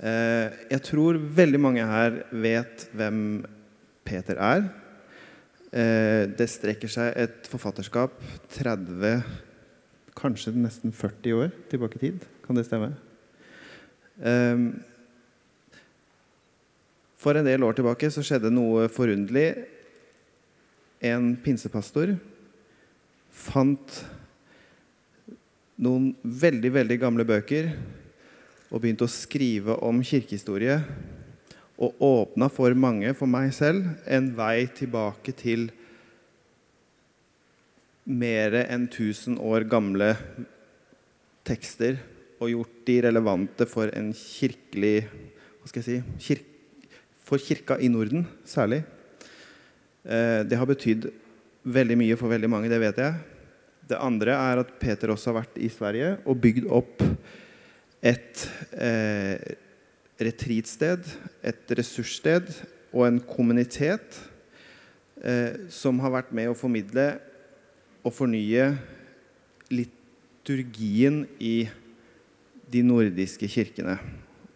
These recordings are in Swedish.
Eh, jag tror väldigt många här vet vem Peter är. Eh, det sträcker sig ett författarskap 30, kanske nästan 40 år tillbaka i tid. Kan det stämma? Ehm, för en del år tillbaka så skedde något förundligt. En pinsepastor fant några väldigt, väldigt gamla böcker och började skriva om kyrkohistoria och öppna för många, för mig själv, en väg tillbaka till mer än tusen år gamla texter och gjort de relevanta för en kyrklig, vad ska jag säga, kyrk, för kyrka i Norden särskilt. Eh, det har betytt väldigt mycket för väldigt många, det vet jag. Det andra är att Peter också har varit i Sverige och byggt upp ett eh, retreatsted, ett resurssted och en kommunitet eh, som har varit med och förmedla och förnya liturgin i de nordiska kyrkorna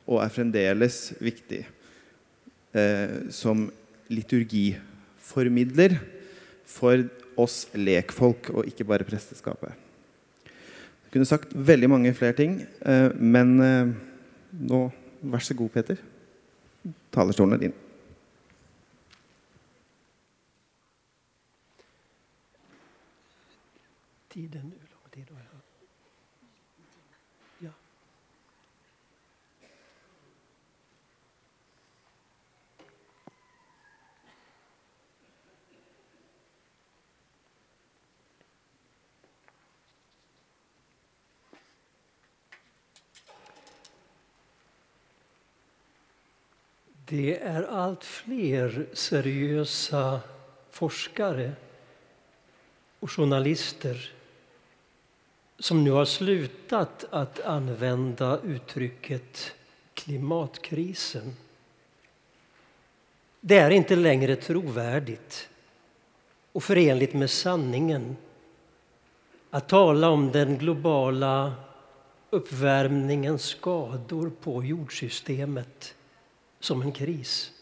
och är framdeles viktig eh, som liturgiförmedlare för oss lekfolk och inte bara prästerskapet. Jag kunde sagt väldigt många fler ting, eh, men eh, nu, varsågod Peter. Talarstolen är din. Tiden, hur lång tid har jag? Ja. Det är allt fler seriösa forskare och journalister som nu har slutat att använda uttrycket klimatkrisen. Det är inte längre trovärdigt och förenligt med sanningen att tala om den globala uppvärmningens skador på jordsystemet som en kris.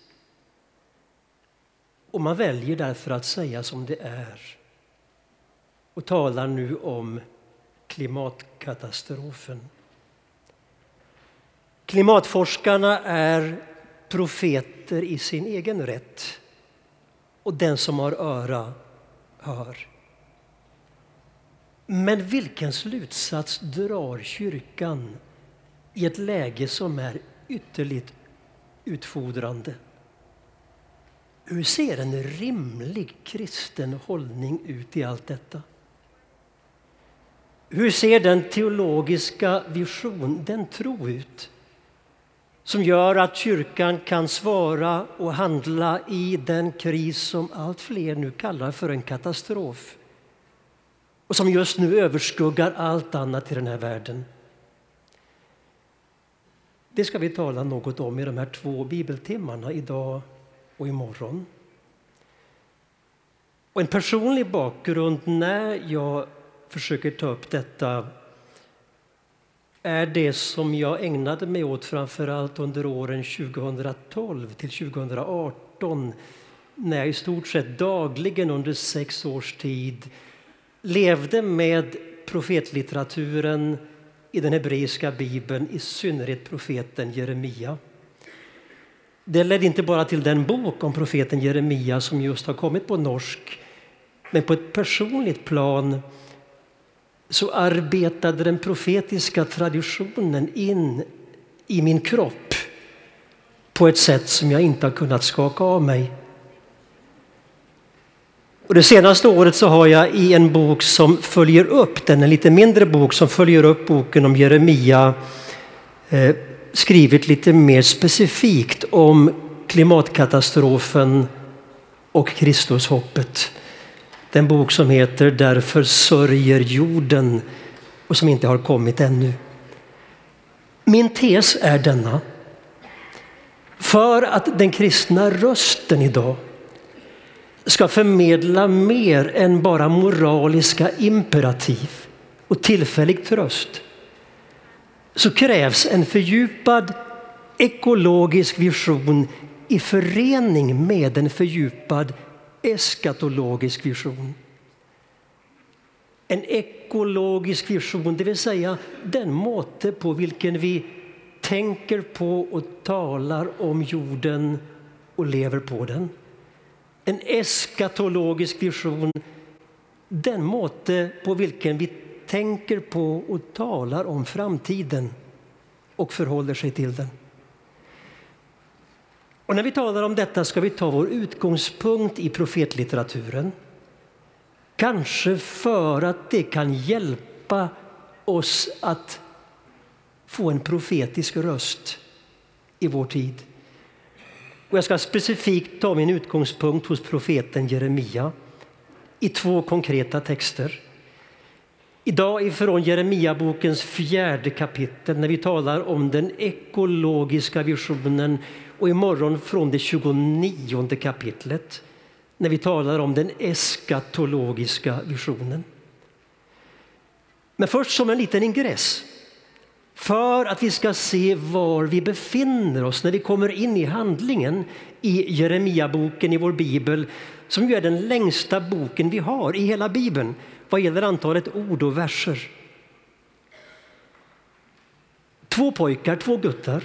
Och man väljer därför att säga som det är och talar nu om klimatkatastrofen. Klimatforskarna är profeter i sin egen rätt och den som har öra hör. Men vilken slutsats drar kyrkan i ett läge som är ytterligt utfodrande. Hur ser en rimlig kristen hållning ut i allt detta? Hur ser den teologiska vision, den tro ut som gör att kyrkan kan svara och handla i den kris som allt fler nu kallar för en katastrof och som just nu överskuggar allt annat i den här världen? Det ska vi tala något om i de här två bibeltimmarna idag och imorgon. Och en personlig bakgrund när jag försöker ta upp detta är det som jag ägnade mig åt framför allt under åren 2012 till 2018 när jag i stort sett dagligen under sex års tid levde med profetlitteraturen i den hebreiska bibeln, i synnerhet profeten Jeremia. Det ledde inte bara till den bok om profeten Jeremia som just har kommit på norsk men på ett personligt plan så arbetade den profetiska traditionen in i min kropp på ett sätt som jag inte har kunnat skaka av mig. Och det senaste året så har jag i en bok som följer upp den, en lite mindre bok som följer upp boken om Jeremia, eh, skrivit lite mer specifikt om klimatkatastrofen och Kristushoppet. Den bok som heter Därför sörjer jorden och som inte har kommit ännu. Min tes är denna. För att den kristna rösten idag ska förmedla mer än bara moraliska imperativ och tillfällig tröst så krävs en fördjupad ekologisk vision i förening med en fördjupad eskatologisk vision. En ekologisk vision, det vill säga den måte på vilken vi tänker på och talar om jorden och lever på den. En eskatologisk vision, den måte på vilken vi tänker på och talar om framtiden och förhåller sig till den. Och när vi talar om detta ska vi ta vår utgångspunkt i profetlitteraturen. Kanske för att det kan hjälpa oss att få en profetisk röst i vår tid. Och jag ska specifikt ta min utgångspunkt hos profeten Jeremia i två konkreta texter. Idag ifrån Jeremia-bokens fjärde kapitel när vi talar om den ekologiska visionen och imorgon från det 29 kapitlet när vi talar om den eskatologiska visionen. Men först som en liten ingress för att vi ska se var vi befinner oss när vi kommer in i handlingen i Jeremiaboken i vår bibel som ju är den längsta boken vi har i hela bibeln vad gäller antalet ord och verser. Två pojkar, två guttar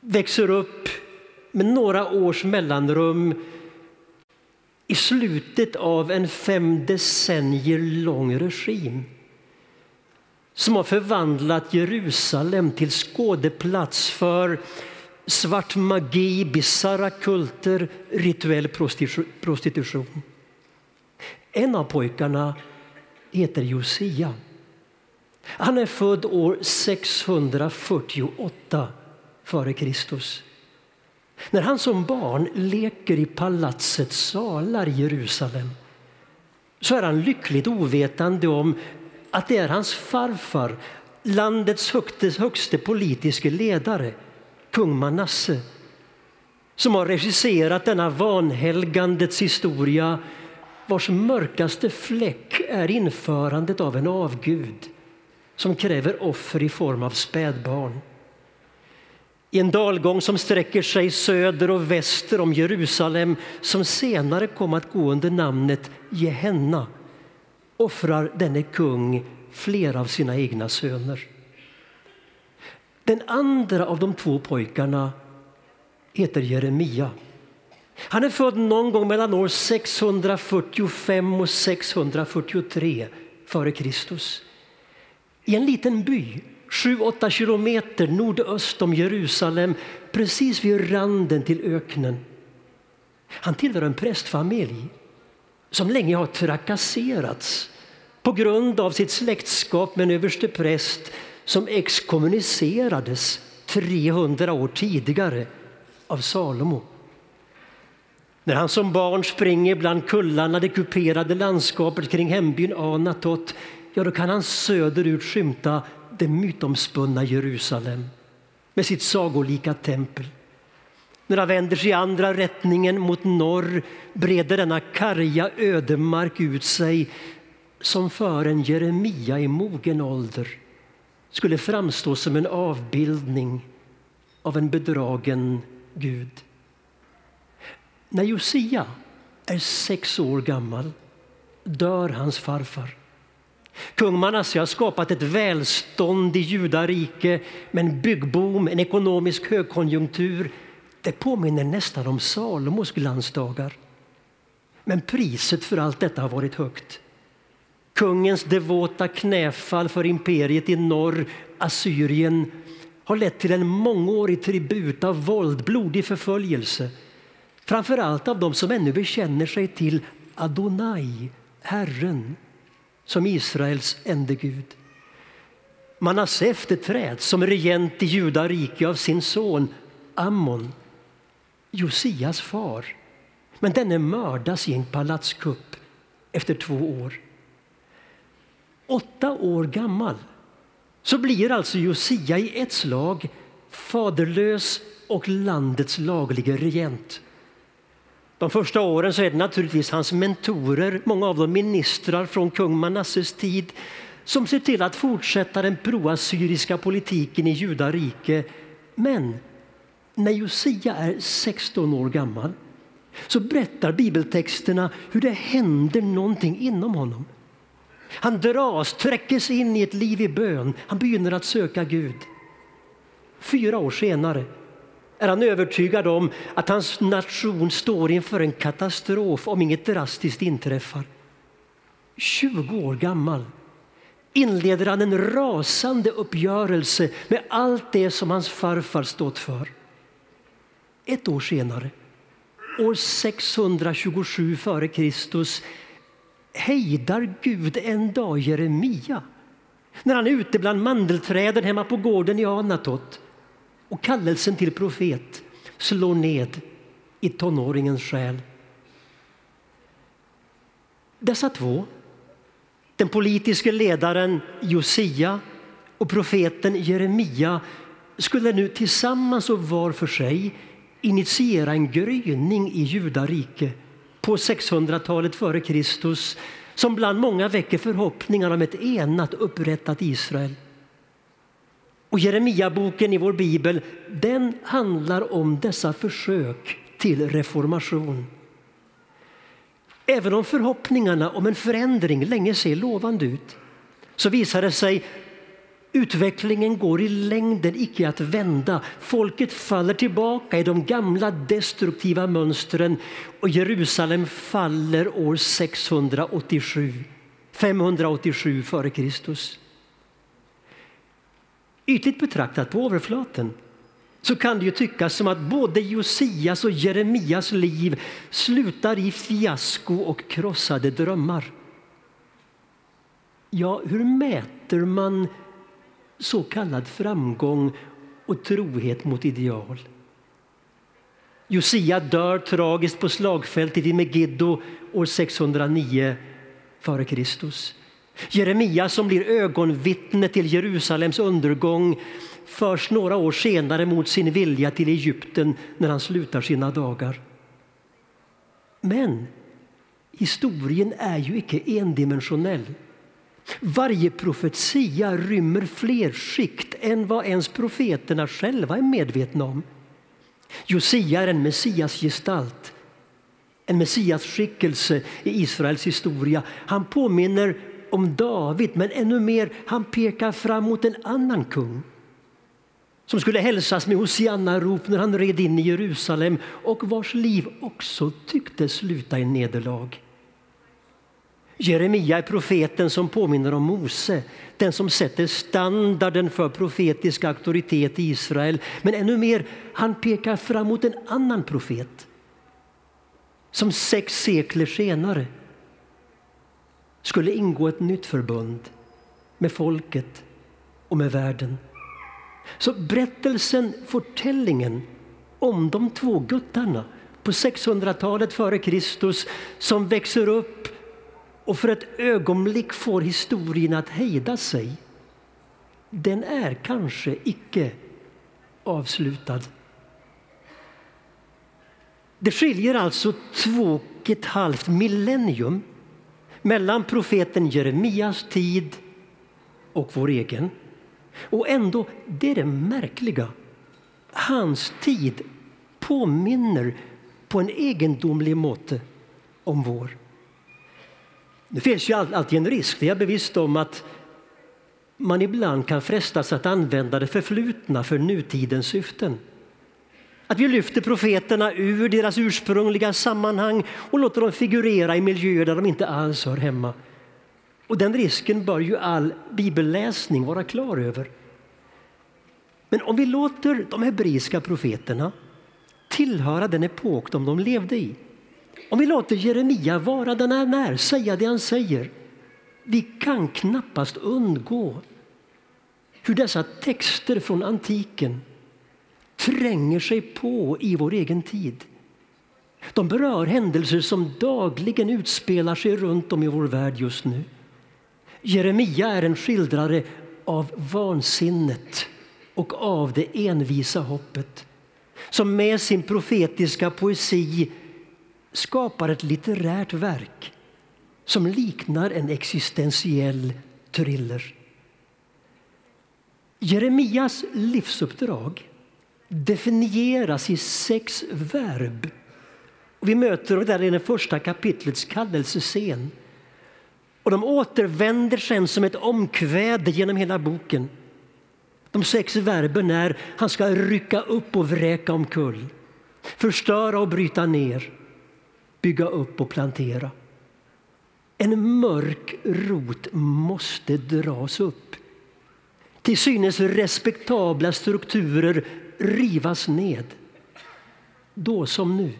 växer upp med några års mellanrum i slutet av en fem decennier lång regim som har förvandlat Jerusalem till skådeplats för svart magi, bisarra kulter, rituell prostitution. En av pojkarna heter Josia. Han är född år 648 före Kristus. När han som barn leker i palatsets salar i Jerusalem så är han lyckligt ovetande om att det är hans farfar, landets högste, högste politiske ledare, kung Manasse som har regisserat denna vanhelgandets historia vars mörkaste fläck är införandet av en avgud som kräver offer i form av spädbarn. I en dalgång som sträcker sig söder och väster om Jerusalem som senare kom att gå under namnet Gehenna offrar denne kung flera av sina egna söner. Den andra av de två pojkarna heter Jeremia. Han är född någon gång mellan år 645 och 643 före Kristus i en liten by 7-8 kilometer nordöst om Jerusalem precis vid randen till öknen. Han tillhör en prästfamilj som länge har trakasserats på grund av sitt släktskap med en överste präst som exkommunicerades 300 år tidigare av Salomo. När han som barn springer bland kullarna, det kuperade landskapet kring hembyn Anatot, ja, då kan han söderut skymta det mytomspunna Jerusalem med sitt sagolika tempel. När han vänder sig i andra rättningen mot norr breder denna karga ödemark ut sig som för en Jeremia i mogen ålder skulle framstå som en avbildning av en bedragen Gud. När Josia är sex år gammal dör hans farfar. Kung Manasse har skapat ett välstånd i Judarike med en byggboom, en ekonomisk högkonjunktur. Det påminner nästan om Salomos glansdagar. Men priset för allt detta har varit högt. Kungens devota knäfall för imperiet i norr, Assyrien har lett till en mångårig tribut av våld, blodig förföljelse. Framför allt av dem som ännu bekänner sig till Adonai, Herren, som Israels ende Gud. Manasse efterträds som regent i Judarike av sin son Ammon, Josias far. Men denne mördas i en palatskupp efter två år. Åtta år gammal så blir alltså Josia i ett slag faderlös och landets lagliga regent. De första åren så är det naturligtvis hans mentorer, många av dem ministrar från kung Manasses tid. som ser till att fortsätta den proassyriska politiken i judarike. Men när Josia är 16 år gammal så berättar bibeltexterna hur det händer någonting inom honom. Han dras, träckes in i ett liv i bön. Han begynner att söka Gud. Fyra år senare är han övertygad om att hans nation står inför en katastrof om inget drastiskt inträffar. 20 år gammal inleder han en rasande uppgörelse med allt det som hans farfar stått för. Ett år senare, år 627 f.Kr. hejdar Gud en dag Jeremia när han är ute bland mandelträden hemma på gården i Anatot och kallelsen till profet slår ned i tonåringens själ. Dessa två, den politiske ledaren Josia och profeten Jeremia skulle nu tillsammans och var för sig initiera en gryning i judarike på 600-talet före Kristus som bland många väcker förhoppningar om ett enat upprättat Israel. Och Jeremia-boken i vår bibel den handlar om dessa försök till reformation. Även om förhoppningarna om en förändring länge ser lovande ut så visar det sig Utvecklingen går i längden icke att vända. Folket faller tillbaka i de gamla destruktiva mönstren och Jerusalem faller år 687, 587 f.Kr. Ytligt betraktat på överflaten så kan det ju tyckas som att både Josias och Jeremias liv slutar i fiasko och krossade drömmar. Ja, hur mäter man så kallad framgång och trohet mot ideal? Josia dör tragiskt på slagfältet i Megiddo år 609 f.Kr. Jeremia som blir ögonvittne till Jerusalems undergång förs några år senare mot sin vilja till Egypten när han slutar sina dagar. Men historien är ju icke endimensionell. Varje profetia rymmer fler skikt än vad ens profeterna själva är medvetna om. Josia är en messiasgestalt, en messiasskickelse i Israels historia. Han påminner om David, men ännu mer, han pekar fram mot en annan kung som skulle hälsas med Hosianna-rop när han red in i Jerusalem och vars liv också tycktes sluta i nederlag. Jeremia är profeten som påminner om Mose, den som sätter standarden för profetisk auktoritet i Israel. Men ännu mer, han pekar fram mot en annan profet som sex sekler senare skulle ingå ett nytt förbund med folket och med världen. Så berättelsen, fortällningen om de två guttarna på 600-talet före Kristus som växer upp och för ett ögonblick får historien att hejda sig. Den är kanske icke avslutad. Det skiljer alltså två och ett halvt millennium mellan profeten Jeremias tid och vår egen. Och ändå, det är det märkliga. Hans tid påminner på en egendomlig måte om vår. Det finns ju alltid en risk, det är jag bevisst om, att man ibland kan frestas att använda det förflutna för nutidens syften. Att vi lyfter profeterna ur deras ursprungliga sammanhang och låter dem figurera i miljöer där de inte alls hör hemma. Och den risken bör ju all bibelläsning vara klar över. Men om vi låter de hebreiska profeterna tillhöra den epok de, de levde i. Om vi låter Jeremia vara den han är, säga det han säger. Vi kan knappast undgå hur dessa texter från antiken tränger sig på i vår egen tid. De berör händelser som dagligen utspelar sig runt om i vår värld just nu. Jeremia är en skildrare av vansinnet och av det envisa hoppet som med sin profetiska poesi skapar ett litterärt verk som liknar en existentiell thriller. Jeremias livsuppdrag definieras i sex verb. Vi möter dem där i det första kapitlets kallelsescen. Och de återvänder sen som ett omkväde genom hela boken. De sex verben är han ska rycka upp och vräka omkull, förstöra och bryta ner, bygga upp och plantera. En mörk rot måste dras upp. Till synes respektabla strukturer rivas ned. Då som nu.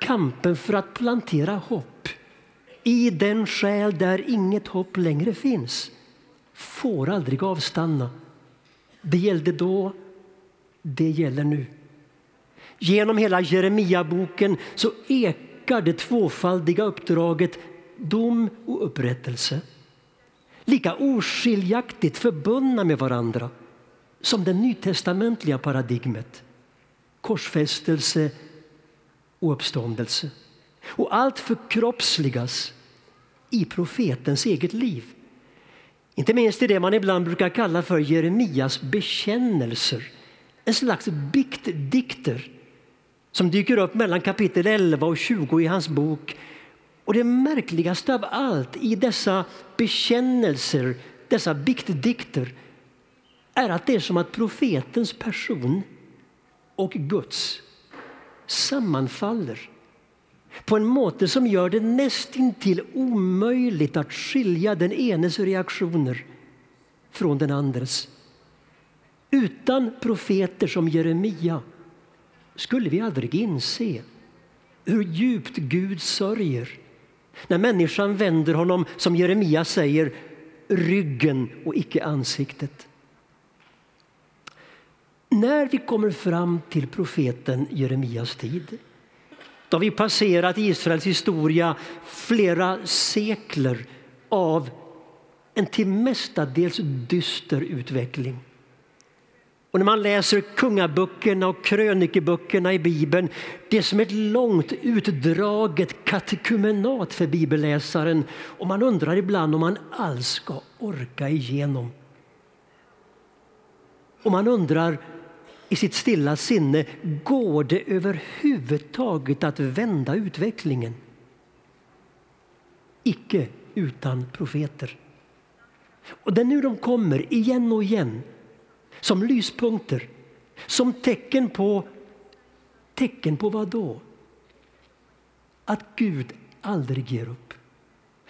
Kampen för att plantera hopp i den själ där inget hopp längre finns får aldrig avstanna. Det gällde då, det gäller nu. Genom hela Jeremia-boken så ekar det tvåfaldiga uppdraget dom och upprättelse. Lika oskiljaktigt förbundna med varandra som det nytestamentliga paradigmet. Korsfästelse och uppståndelse. Och allt förkroppsligas i profetens eget liv. Inte minst i det man ibland brukar kalla för Jeremias bekännelser. En slags biktdikter som dyker upp mellan kapitel 11 och 20 i hans bok. Och det märkligaste av allt i dessa bekännelser, dessa biktdikter är att det är som att profetens person och Guds sammanfaller på en måte som gör det nästintill omöjligt att skilja den enes reaktioner från den andres. Utan profeter som Jeremia skulle vi aldrig inse hur djupt Gud sörjer när människan vänder honom, som Jeremia säger, ryggen och icke ansiktet. När vi kommer fram till profeten Jeremias tid då har vi passerat Israels historia flera sekler av en till mestadels dyster utveckling. Och när man läser kungaböckerna och krönikeböckerna i Bibeln det är som ett långt utdraget katekumenat för bibelläsaren och man undrar ibland om man alls ska orka igenom. Och man undrar i sitt stilla sinne, går det överhuvudtaget att vända utvecklingen? Icke utan profeter. Och det är nu de kommer igen och igen som lyspunkter, som tecken på tecken på vad då? Att Gud aldrig ger upp.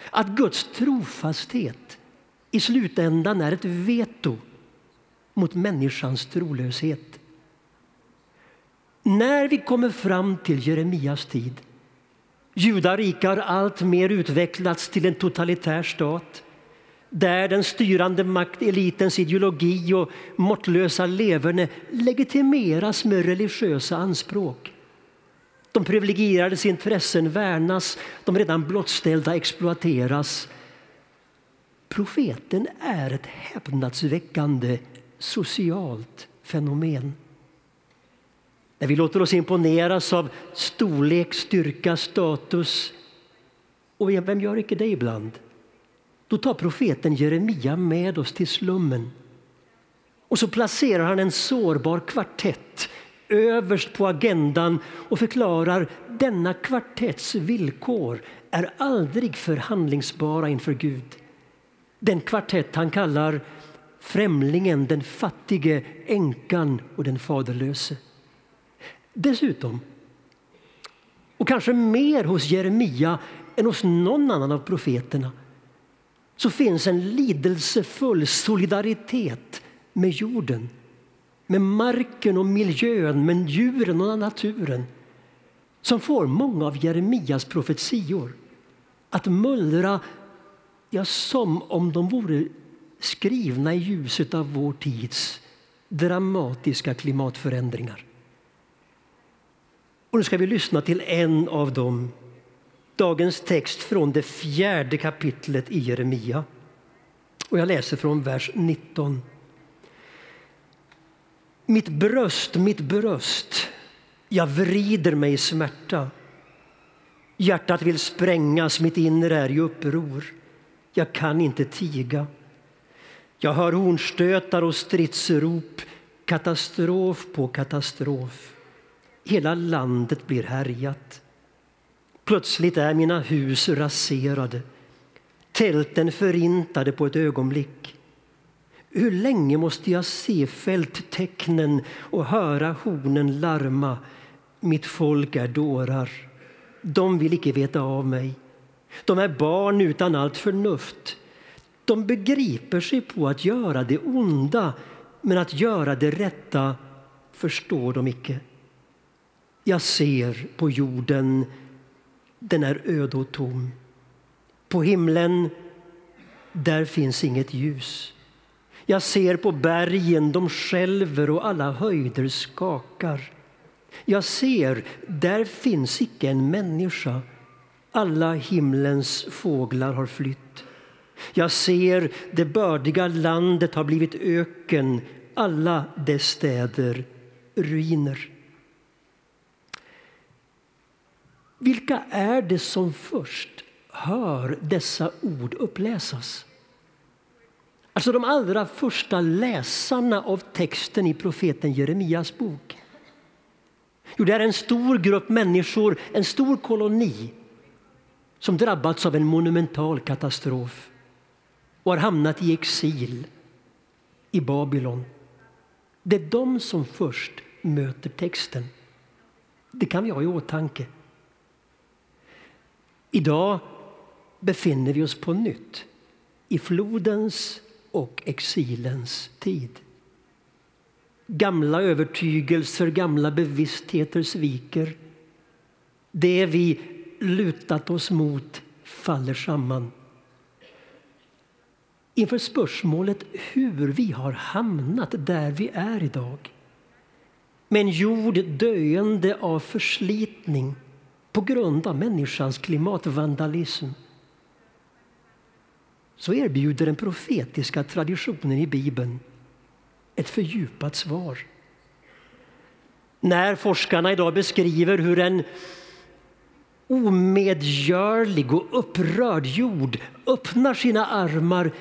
Att Guds trofasthet i slutändan är ett veto mot människans trolöshet. När vi kommer fram till Jeremias tid Judarika har allt mer utvecklats till en totalitär stat där den styrande maktelitens ideologi och måttlösa leverne legitimeras med religiösa anspråk. De privilegierades intressen värnas, de redan blottställda exploateras. Profeten är ett häpnadsväckande socialt fenomen. När vi låter oss imponeras av storlek, styrka, status och vem gör inte det ibland? Då tar profeten Jeremia med oss till slummen. Och så placerar han en sårbar kvartett överst på agendan och förklarar denna kvartetts villkor är aldrig förhandlingsbara inför Gud. Den kvartett han kallar främlingen, den fattige, änkan och den faderlöse. Dessutom, och kanske mer hos Jeremia än hos någon annan av profeterna så finns en lidelsefull solidaritet med jorden, med marken och miljön, med djuren och naturen som får många av Jeremias profetior att mullra ja, som om de vore skrivna i ljuset av vår tids dramatiska klimatförändringar. Och nu ska vi lyssna till en av dem. Dagens text från det fjärde kapitlet i Jeremia. Och jag läser från vers 19. Mitt bröst, mitt bröst, jag vrider mig i smärta. Hjärtat vill sprängas, mitt inre är i uppror. Jag kan inte tiga. Jag hör hornstötar och stridsrop, katastrof på katastrof. Hela landet blir härjat. Plötsligt är mina hus raserade, tälten förintade på ett ögonblick. Hur länge måste jag se fälttecknen och höra hornen larma? Mitt folk är dårar. De vill icke veta av mig. De är barn utan allt förnuft. De begriper sig på att göra det onda, men att göra det rätta förstår de icke. Jag ser på jorden, den är öd och tom. På himlen, där finns inget ljus. Jag ser på bergen, de skälver och alla höjder skakar. Jag ser, där finns icke en människa. Alla himlens fåglar har flytt. Jag ser, det bördiga landet har blivit öken, alla dess städer ruiner. Vilka är det som först hör dessa ord uppläsas? Alltså de allra första läsarna av texten i profeten Jeremias bok. Jo, det är en stor grupp människor, en stor koloni som drabbats av en monumental katastrof och har hamnat i exil i Babylon. Det är de som först möter texten. Det kan vi ha i åtanke. Idag befinner vi oss på nytt i flodens och exilens tid. Gamla övertygelser, gamla bevisstheter sviker. Det vi lutat oss mot faller samman. Inför spörsmålet hur vi har hamnat där vi är idag med en jord döende av förslitning på grund av människans klimatvandalism så erbjuder den profetiska traditionen i Bibeln ett fördjupat svar. När forskarna idag beskriver hur en omedgörlig och upprörd jord öppnar sina armar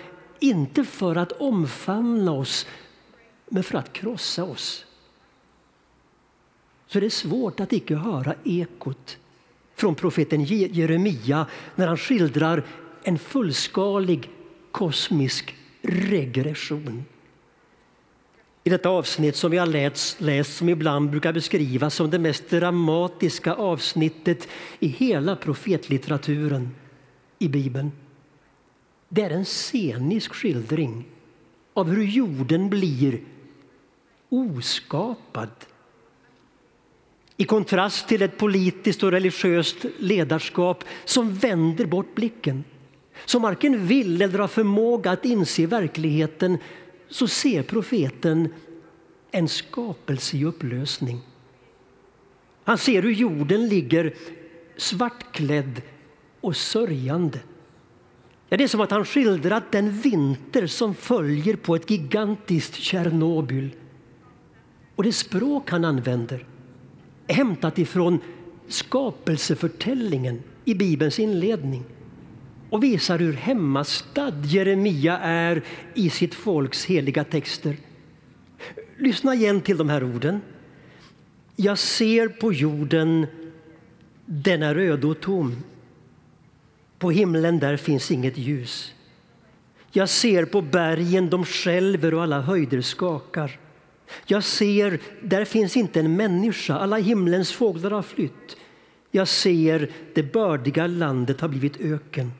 inte för att omfamna oss, men för att krossa oss så är det svårt att icke höra ekot från profeten Jeremia när han skildrar en fullskalig kosmisk regression. I detta avsnitt som vi har läst, läst som ibland brukar beskrivas som det mest dramatiska avsnittet i hela profetlitteraturen i Bibeln. Det är en scenisk skildring av hur jorden blir oskapad i kontrast till ett politiskt och religiöst ledarskap som vänder bort blicken. Som varken vill eller har förmåga att inse verkligheten så ser profeten en skapelse i upplösning. Han ser hur jorden ligger svartklädd och sörjande. Ja, det är som att han skildrat den vinter som följer på ett gigantiskt Tjernobyl. Och det språk han använder hämtat ifrån skapelseförtällningen i Bibelns inledning och visar hur hemmastad Jeremia är i sitt folks heliga texter. Lyssna igen till de här orden. Jag ser på jorden, den är öde och tom. På himlen där finns inget ljus. Jag ser på bergen, de skälver och alla höjder skakar. Jag ser, där finns inte en människa, alla himlens fåglar har flytt. Jag ser, det bördiga landet har blivit öken.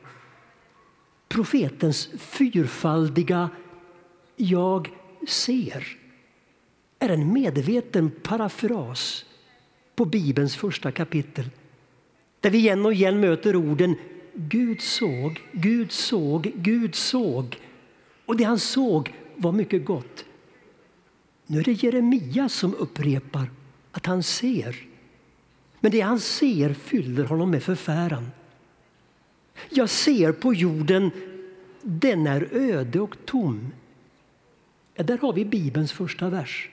Profetens fyrfaldiga jag ser är en medveten parafras på Bibelns första kapitel där vi igen och igen möter orden Gud såg, Gud såg, Gud såg. Och det han såg var mycket gott. Nu är det Jeremia som upprepar att han ser. Men det han ser fyller honom med förfäran. Jag ser på jorden, den är öde och tom. Ja, där har vi Bibelns första vers.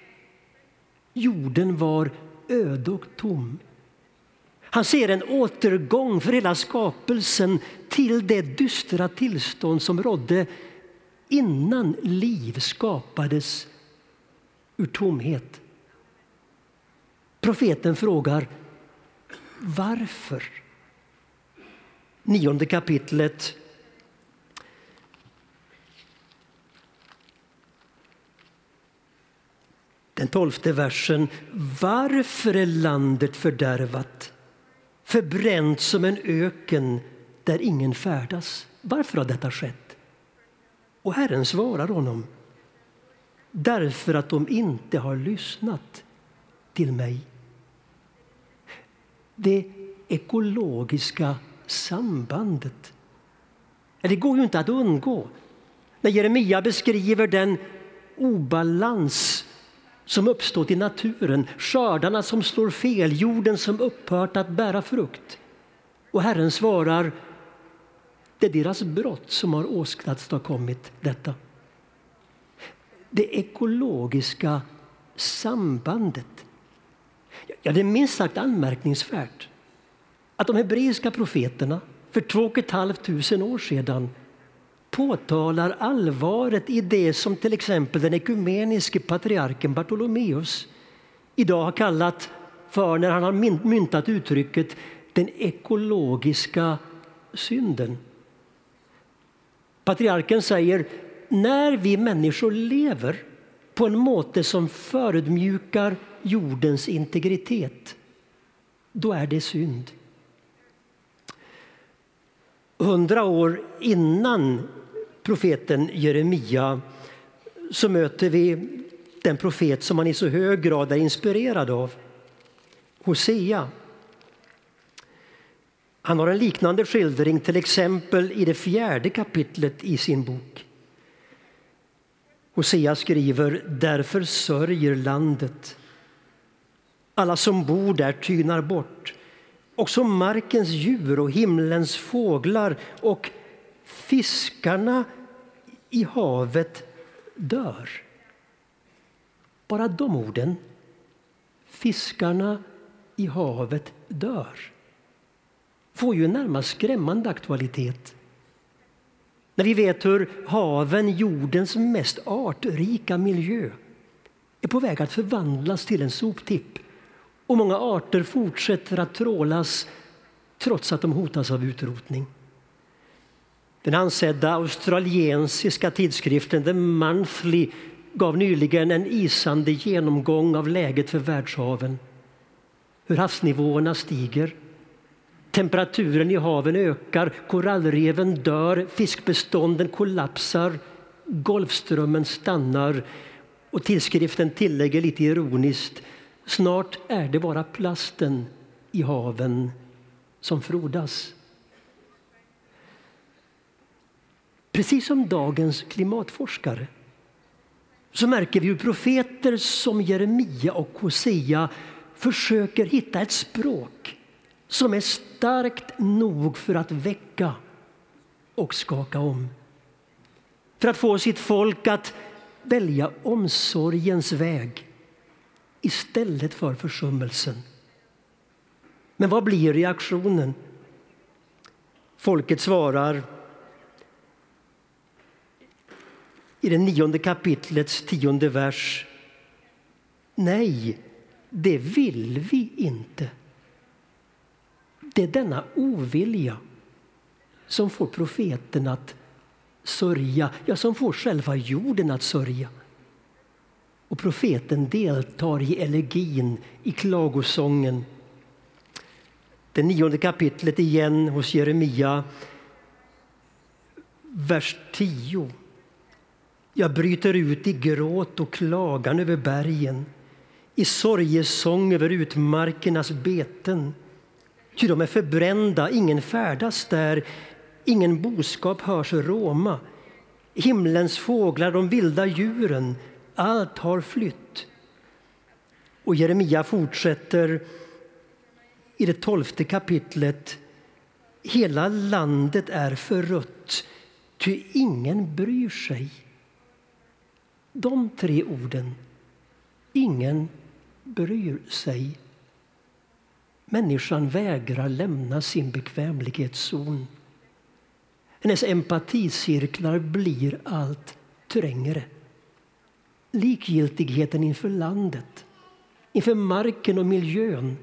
Jorden var öde och tom. Han ser en återgång för hela skapelsen till det dystra tillstånd som rådde innan liv skapades ur tomhet. Profeten frågar varför. Nionde kapitlet. Den tolfte versen. Varför är landet fördärvat? Förbränt som en öken där ingen färdas. Varför har detta skett? Och Herren svarar honom. Därför att de inte har lyssnat till mig. Det ekologiska sambandet. Det går ju inte att undgå. När Jeremia beskriver den obalans som uppstått i naturen, skördarna som slår fel, jorden som upphört att bära frukt. Och Herren svarar, det är deras brott som har åstadkommit detta. Det ekologiska sambandet. Ja, det är minst sagt anmärkningsvärt att de hebreiska profeterna för två och ett halvt tusen år sedan påtalar allvaret i det som till exempel den ekumeniske patriarken Bartolomeus idag har kallat för, när han har myntat uttrycket, den ekologiska synden. Patriarken säger när vi människor lever på en måte som förödmjukar jordens integritet, då är det synd. Hundra år innan profeten Jeremia så möter vi den profet som man i så hög grad är inspirerad av, Hosea. Han har en liknande skildring, till exempel i det fjärde kapitlet i sin bok. Hosea skriver därför sörjer landet. Alla som bor där tynar bort. Också markens djur och himlens fåglar och fiskarna i havet dör. Bara de orden. Fiskarna i havet dör får ju en närmast skrämmande aktualitet. När vi vet hur haven, jordens mest artrika miljö, är på väg att förvandlas till en soptipp och många arter fortsätter att trålas trots att de hotas av utrotning. Den ansedda australiensiska tidskriften The Monthly gav nyligen en isande genomgång av läget för världshaven. Hur havsnivåerna stiger, temperaturen i haven ökar, korallreven dör, fiskbestånden kollapsar, Golfströmmen stannar och tidskriften tillägger lite ironiskt snart är det bara plasten i haven som frodas. Precis som dagens klimatforskare så märker vi hur profeter som Jeremia och Hosea försöker hitta ett språk som är starkt nog för att väcka och skaka om. För att få sitt folk att välja omsorgens väg istället för försummelsen. Men vad blir reaktionen? Folket svarar i det nionde kapitlets tionde vers. Nej, det vill vi inte. Det är denna ovilja som får profeten att sörja, ja, som får själva jorden att sörja. Och profeten deltar i elegin, i klagosången. Det nionde kapitlet igen hos Jeremia, vers 10. Jag bryter ut i gråt och klagan över bergen i sorgesång över utmarkernas beten. Ty de är förbrända, ingen färdas där, ingen boskap hörs råma. Himlens fåglar, de vilda djuren, allt har flytt. Och Jeremia fortsätter i det tolfte kapitlet. Hela landet är förrött, ty ingen bryr sig. De tre orden, ingen bryr sig. Människan vägrar lämna sin bekvämlighetszon. Hennes empaticirklar blir allt trängre. Likgiltigheten inför landet, inför marken och miljön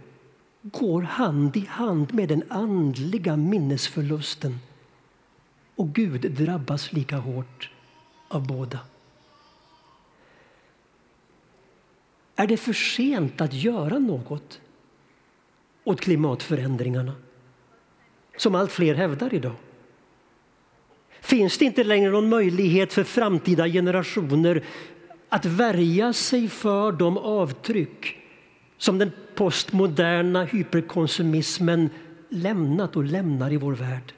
går hand i hand med den andliga minnesförlusten. Och Gud drabbas lika hårt av båda. Är det för sent att göra något åt klimatförändringarna som allt fler hävdar idag? Finns det inte längre någon möjlighet för framtida generationer att värja sig för de avtryck som den postmoderna hyperkonsumismen lämnat och lämnar i vår värld?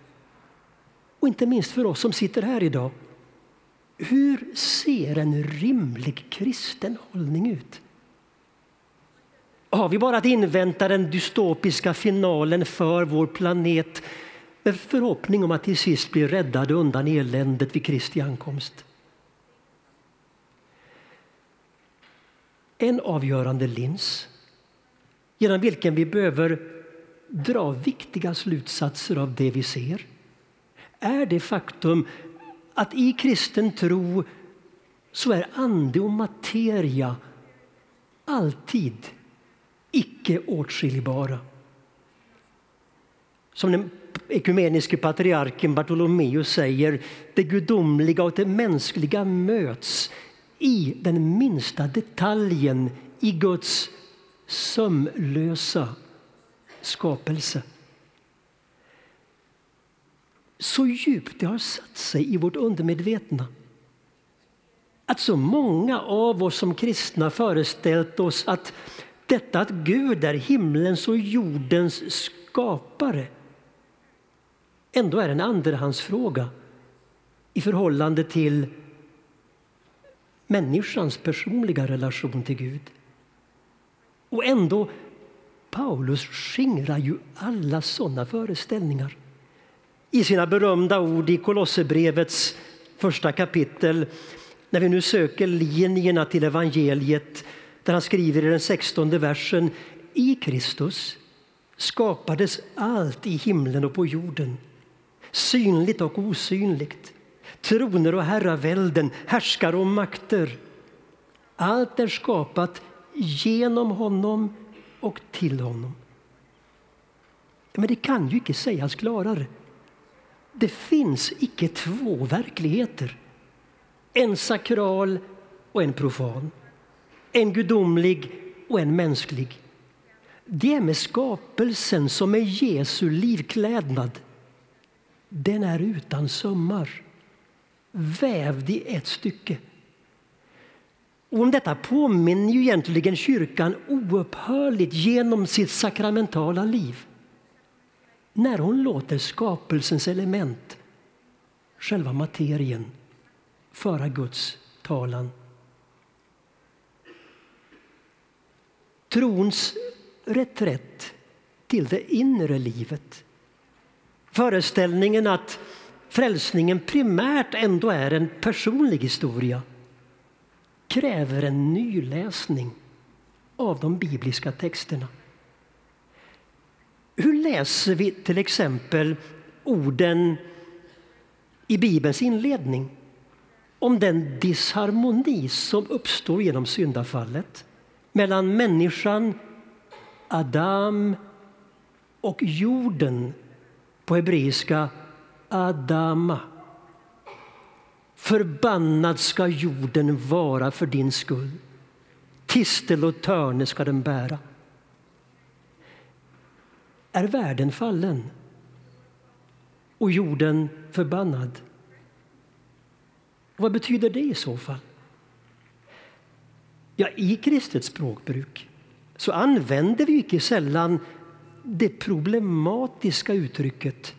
Och inte minst för oss som sitter här idag. Hur ser en rimlig kristen hållning ut? Har vi bara att invänta den dystopiska finalen för vår planet med förhoppning om att till sist bli räddade undan eländet vid Kristi ankomst? En avgörande lins genom vilken vi behöver dra viktiga slutsatser av det vi ser är det faktum att i kristen tro så är ande och materia alltid icke åtskiljbara. Som den ekumeniske patriarken Bartolomeus säger, det gudomliga och det mänskliga möts i den minsta detaljen i Guds sömlösa skapelse. Så djupt det har satt sig i vårt undermedvetna att så många av oss som kristna föreställt oss att detta att Gud är himlens och jordens skapare ändå är en andrahandsfråga i förhållande till människans personliga relation till Gud. Och ändå, Paulus skingrar ju alla sådana föreställningar i sina berömda ord i Kolosserbrevets första kapitel när vi nu söker linjerna till evangeliet där han skriver i den sextonde versen I Kristus skapades allt i himlen och på jorden synligt och osynligt troner och herravälden, härskare och makter. Allt är skapat genom honom och till honom. Men det kan ju inte sägas klarare. Det finns icke två verkligheter. En sakral och en profan. En gudomlig och en mänsklig. Det är med skapelsen som är Jesu livklädnad. Den är utan sömmar, vävd i ett stycke. Och om detta påminner ju egentligen kyrkan oupphörligt genom sitt sakramentala liv när hon låter skapelsens element, själva materien, föra Guds talan. Trons reträtt till det inre livet. Föreställningen att frälsningen primärt ändå är en personlig historia kräver en nyläsning av de bibliska texterna. Hur läser vi till exempel orden i Bibelns inledning om den disharmoni som uppstår genom syndafallet mellan människan, Adam och jorden, på hebreiska Adama. Förbannad ska jorden vara för din skull. Tistel och törne ska den bära. Är världen fallen och jorden förbannad? Vad betyder det i så fall? Ja, I kristet språkbruk så använder vi inte sällan det problematiska uttrycket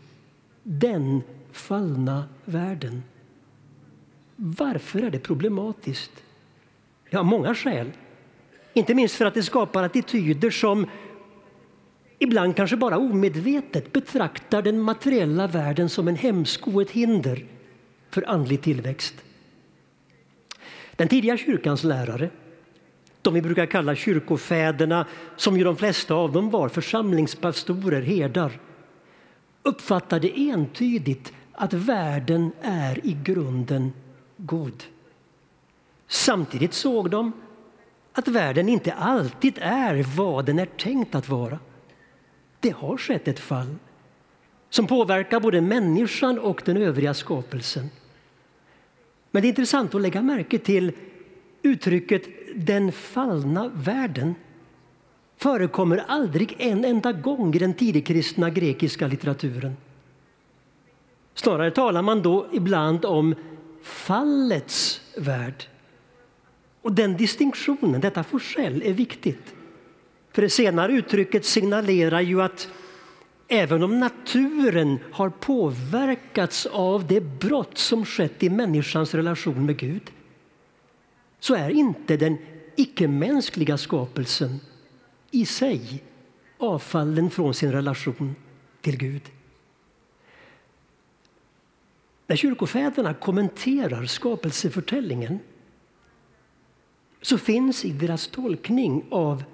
den fallna världen. Varför är det problematiskt? Ja, många skäl. Inte minst för att det skapar attityder som ibland kanske bara omedvetet betraktar den materiella världen som en hämsko och ett hinder för andlig tillväxt. Den tidiga kyrkans lärare de vi brukar kalla kyrkofäderna, som ju de flesta av dem var församlingspastorer, herdar, uppfattade entydigt att världen är i grunden god. Samtidigt såg de att världen inte alltid är vad den är tänkt att vara. Det har skett ett fall som påverkar både människan och den övriga skapelsen. Men det är intressant att lägga märke till uttrycket den fallna världen förekommer aldrig en enda gång i den tidigkristna grekiska litteraturen. Snarare talar man då ibland om fallets värld. Och den distinktionen, detta forsell, är viktigt. För det senare uttrycket signalerar ju att även om naturen har påverkats av det brott som skett i människans relation med Gud så är inte den icke-mänskliga skapelsen i sig avfallen från sin relation till Gud. När kyrkofäderna kommenterar skapelseförtällningen så finns i deras tolkning av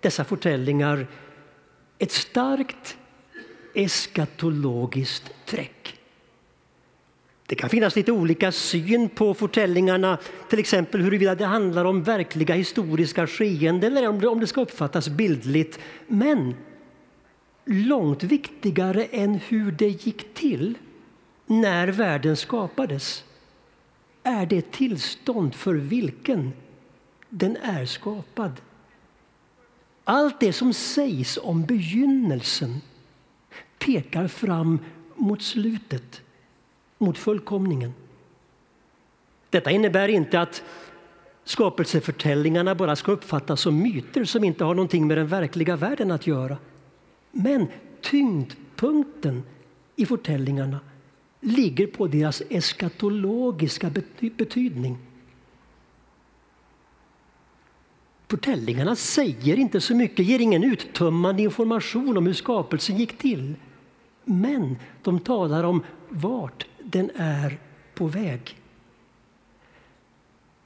dessa förtällningar ett starkt eskatologiskt träck. Det kan finnas lite olika syn på förtällningarna, till exempel huruvida det handlar om verkliga historiska skeenden eller om det ska uppfattas bildligt. Men långt viktigare än hur det gick till när världen skapades är det tillstånd för vilken den är skapad. Allt det som sägs om begynnelsen pekar fram mot slutet, mot fullkomningen. Detta innebär inte att skapelseförtällningarna bara ska uppfattas som myter som inte har någonting med den verkliga världen att göra. Men tyngdpunkten i förtällningarna ligger på deras eskatologiska betydning. Förtällningarna säger inte så mycket, ger ingen uttömmande information om hur skapelsen gick till. Men de talar om vart den är på väg.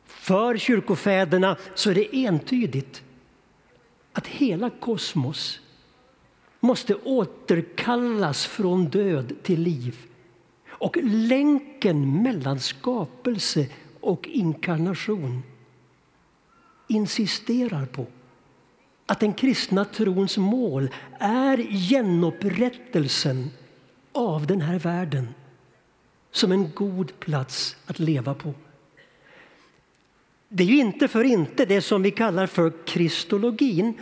För kyrkofäderna så är det entydigt att hela kosmos måste återkallas från död till liv. Och länken mellan skapelse och inkarnation insisterar på att den kristna trons mål är genupprättelsen av den här världen som en god plats att leva på. Det är ju inte för inte det som vi kallar för kristologin,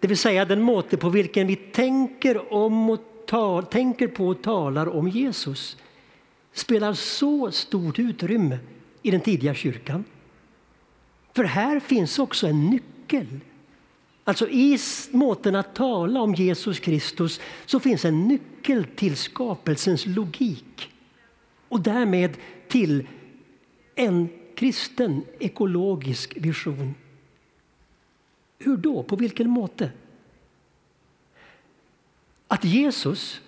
det vill säga den måte på vilken vi tänker, om och tal, tänker på och talar om Jesus spelar så stort utrymme i den tidiga kyrkan. För här finns också en nyckel. Alltså I måten att tala om Jesus Kristus så finns en nyckel till skapelsens logik och därmed till en kristen ekologisk vision. Hur då? På vilken måte? Att Jesus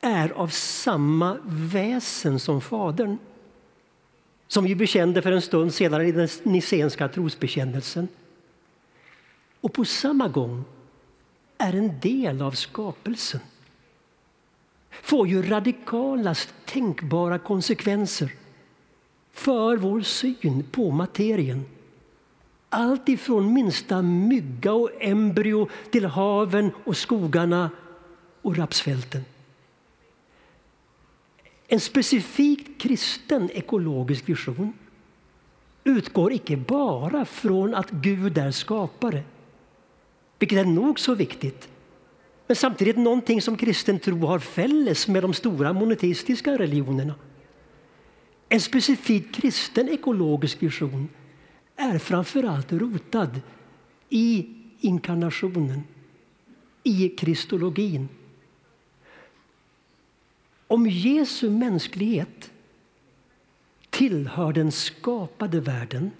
är av samma väsen som Fadern som vi bekände för en stund senare i den nicenska trosbekännelsen. Och på samma gång är en del av skapelsen får ju radikalast tänkbara konsekvenser för vår syn på materien. Allt ifrån minsta mygga och embryo till haven och skogarna och rapsfälten. En specifikt kristen ekologisk vision utgår icke bara från att Gud är skapare, vilket är nog så viktigt, men samtidigt någonting som kristen tro har fälles med de stora monoteistiska religionerna. En specifik kristen ekologisk vision är framförallt rotad i inkarnationen, i kristologin. Om Jesu mänsklighet tillhör den skapade världen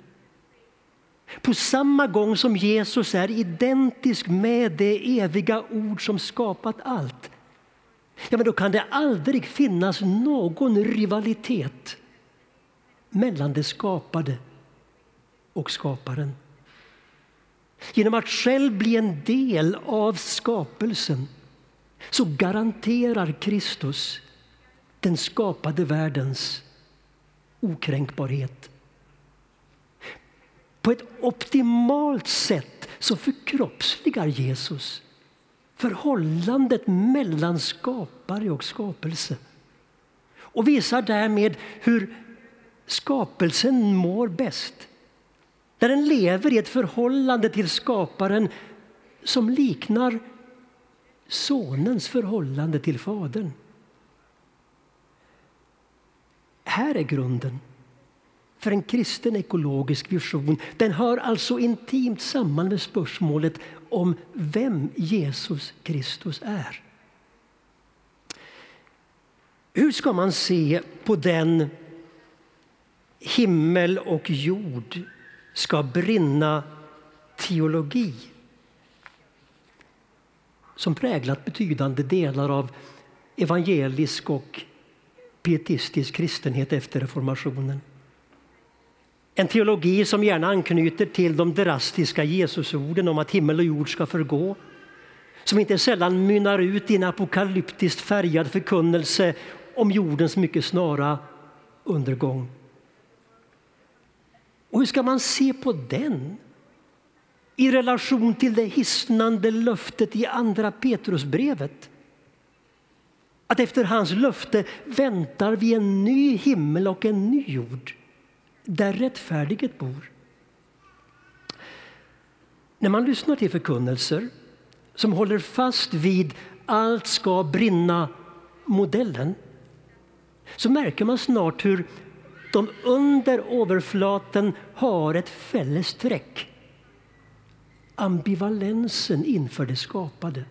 på samma gång som Jesus är identisk med det eviga ord som skapat allt ja, men då kan det aldrig finnas någon rivalitet mellan det skapade och skaparen. genom att själv bli en del av skapelsen, så garanterar Kristus den skapade världens okränkbarhet. På ett optimalt sätt så förkroppsligar Jesus förhållandet mellan skapare och skapelse och visar därmed hur skapelsen mår bäst. När den lever i ett förhållande till skaparen som liknar sonens förhållande till fadern. Här är grunden för en kristen ekologisk vision. Den hör alltså intimt samman med spörsmålet om vem Jesus Kristus är. Hur ska man se på den himmel och jord ska brinna teologi som präglat betydande delar av evangelisk och pietistisk kristenhet efter reformationen. En teologi som gärna anknyter till de drastiska Jesusorden om att himmel och jord ska förgå. Som inte sällan mynnar ut i en apokalyptiskt färgad förkunnelse om jordens mycket snara undergång. Och hur ska man se på den i relation till det hisnande löftet i Andra Petrusbrevet? Att efter hans löfte väntar vi en ny himmel och en ny jord där rättfärdighet bor. När man lyssnar till förkunnelser som håller fast vid allt ska brinna-modellen så märker man snart hur de under överflaten har ett fällesträck. Ambivalensen inför det skapade.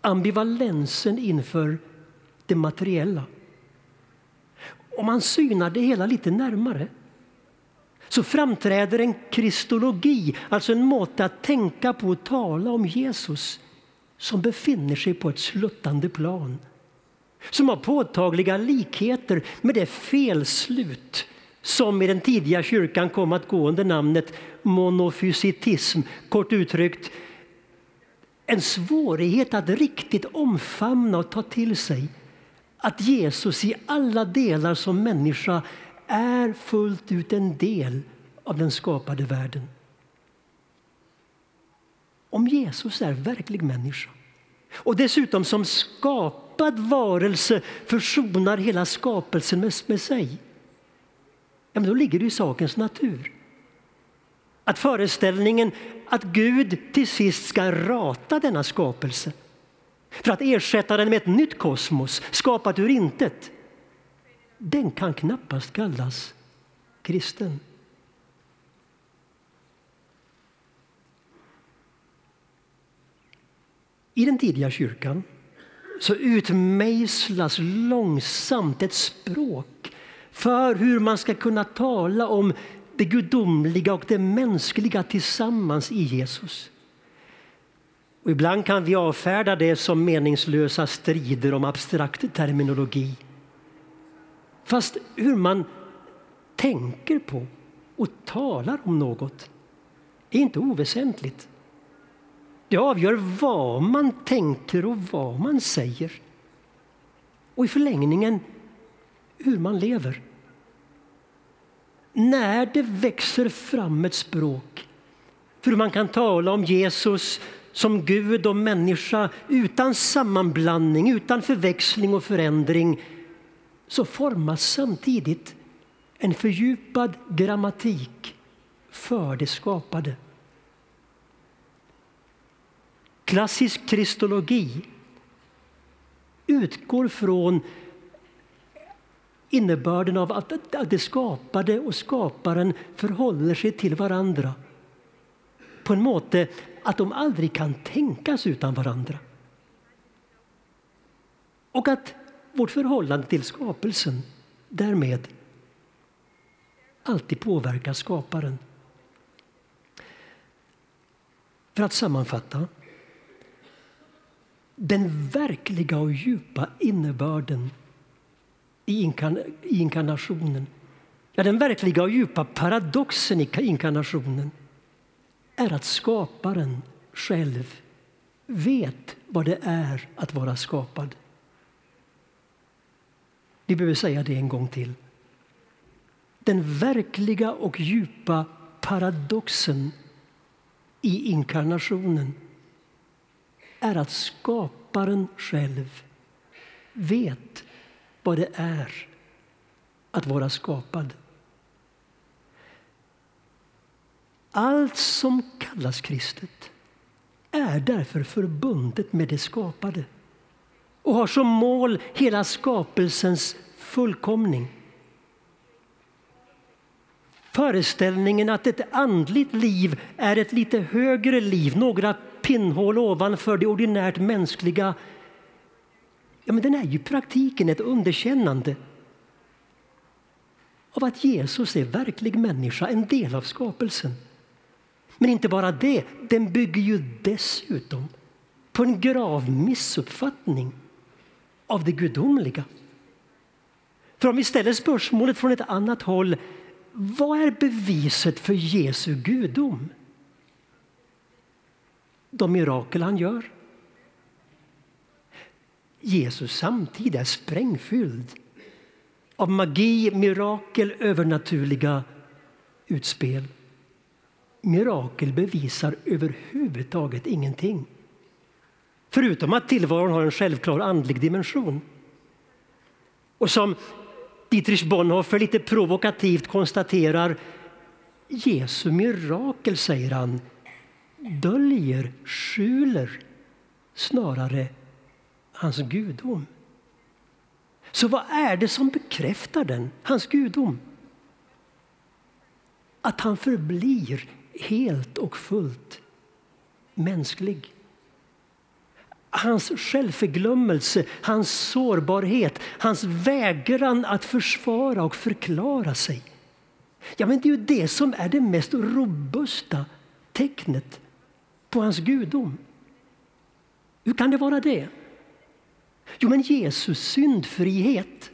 Ambivalensen inför det materiella. Om man synar det hela lite närmare så framträder en kristologi, alltså en måte att tänka på och tala om Jesus som befinner sig på ett sluttande plan som har påtagliga likheter med det felslut som i den tidiga kyrkan kom att gå under namnet monofysitism. Kort uttryckt en svårighet att riktigt omfamna och ta till sig att Jesus i alla delar som människa är fullt ut en del av den skapade världen. Om Jesus är verklig människa och dessutom som skapad varelse försonar hela skapelsen med, med sig ja, men då ligger det i sakens natur att föreställningen att Gud till sist ska rata denna skapelse för att ersätta den med ett nytt kosmos skapat ur intet den kan knappast kallas kristen. I den tidiga kyrkan så utmejslas långsamt ett språk för hur man ska kunna tala om det gudomliga och det mänskliga tillsammans i Jesus. Och ibland kan vi avfärda det som meningslösa strider om abstrakt terminologi. Fast hur man tänker på och talar om något är inte oväsentligt. Det avgör vad man tänker och vad man säger. Och i förlängningen hur man lever. När det växer fram ett språk för hur man kan tala om Jesus som Gud och människa utan sammanblandning, utan förväxling och förändring så formas samtidigt en fördjupad grammatik för det skapade. Klassisk kristologi utgår från innebörden av att det skapade och skaparen förhåller sig till varandra på en måte att de aldrig kan tänkas utan varandra. Och att vårt förhållande till skapelsen därmed alltid påverkar skaparen. För att sammanfatta. Den verkliga och djupa innebörden i, inkarn i inkarnationen ja, den verkliga och djupa paradoxen i inkarnationen är att skaparen själv vet vad det är att vara skapad. Vi behöver säga det en gång till. Den verkliga och djupa paradoxen i inkarnationen är att skaparen själv vet vad det är att vara skapad. Allt som kallas kristet är därför förbundet med det skapade och har som mål hela skapelsens fullkomning. Föreställningen att ett andligt liv är ett lite högre liv, några pinnhål ovanför det ordinärt mänskliga, ja, men den är ju i praktiken ett underkännande av att Jesus är verklig människa, en del av skapelsen. Men inte bara det, den bygger ju dessutom på en grav missuppfattning av det gudomliga. För om vi ställer spörsmålet från ett annat håll, vad är beviset för Jesu gudom? De mirakel han gör. Jesus samtid är sprängfylld av magi, mirakel, övernaturliga utspel. Mirakel bevisar överhuvudtaget ingenting. Förutom att tillvaron har en självklar andlig dimension. Och som Dietrich Bonhoeffer lite provokativt konstaterar Jesu mirakel, säger han, döljer, skjuler snarare hans gudom. Så vad är det som bekräftar den, hans gudom? Att han förblir helt och fullt mänsklig. Hans självförglömmelse, hans sårbarhet, hans vägran att försvara och förklara sig. Ja, men det är ju det som är det mest robusta tecknet på hans gudom. Hur kan det vara det? Jo, men Jesus syndfrihet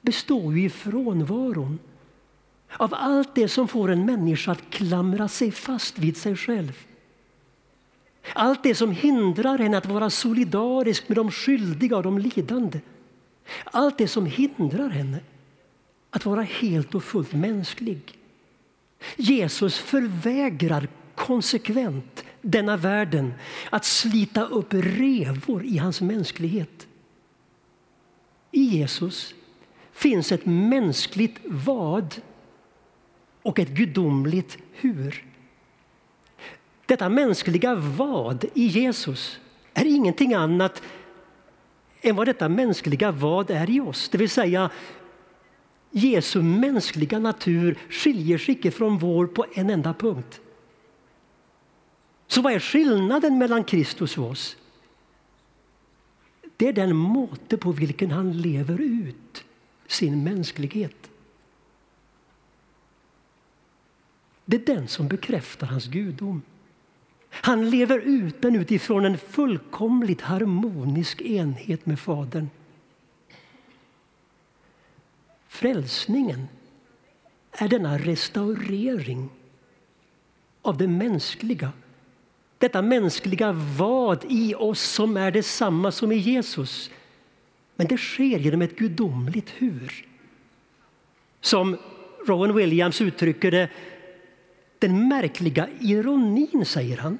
består ju i frånvaron av allt det som får en människa att klamra sig fast vid sig själv. Allt det som hindrar henne att vara solidarisk med de skyldiga och de lidande. Allt det som hindrar henne att vara helt och fullt mänsklig. Jesus förvägrar konsekvent denna världen att slita upp revor i hans mänsklighet. I Jesus finns ett mänskligt vad och ett gudomligt hur. Detta mänskliga vad i Jesus är ingenting annat än vad detta mänskliga vad är i oss. Det vill säga, Jesu mänskliga natur skiljer sig icke från vår på en enda punkt. Så vad är skillnaden mellan Kristus och oss? Det är den måte på vilken han lever ut sin mänsklighet. Det är den som bekräftar hans gudom. Han lever ut den utifrån en fullkomligt harmonisk enhet med Fadern. Frälsningen är denna restaurering av det mänskliga. Detta mänskliga vad i oss som är detsamma som i Jesus. Men det sker genom ett gudomligt hur. Som Rowan Williams uttrycker det den märkliga ironin, säger han,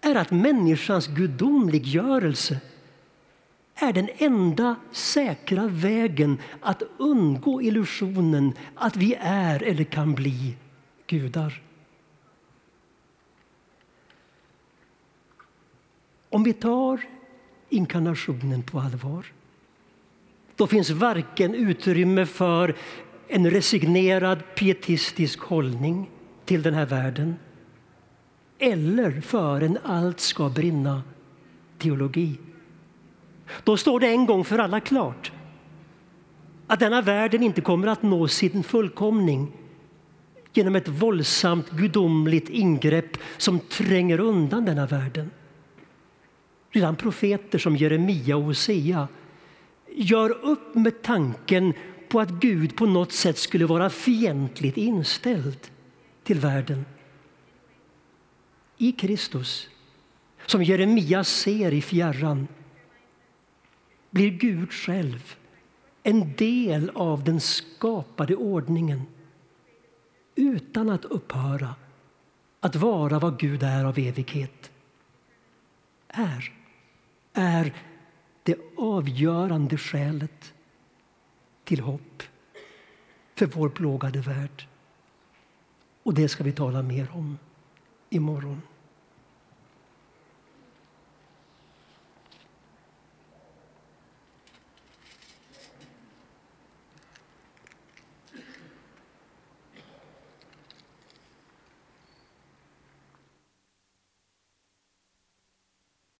är att människans gudomliggörelse är den enda säkra vägen att undgå illusionen att vi är eller kan bli gudar. Om vi tar inkarnationen på allvar då finns varken utrymme för en resignerad pietistisk hållning till den här världen eller för en allt ska brinna teologi. Då står det en gång för alla klart att denna världen inte kommer att nå sin fullkomning genom ett våldsamt gudomligt ingrepp som tränger undan denna världen. Redan profeter som Jeremia och Hosea gör upp med tanken på att Gud på något sätt skulle vara fientligt inställd till världen. i Kristus, som Jeremia ser i fjärran, blir Gud själv en del av den skapade ordningen utan att upphöra att vara vad Gud är av evighet. Är, är det avgörande skälet till hopp för vår plågade värld. Och det ska vi tala mer om imorgon.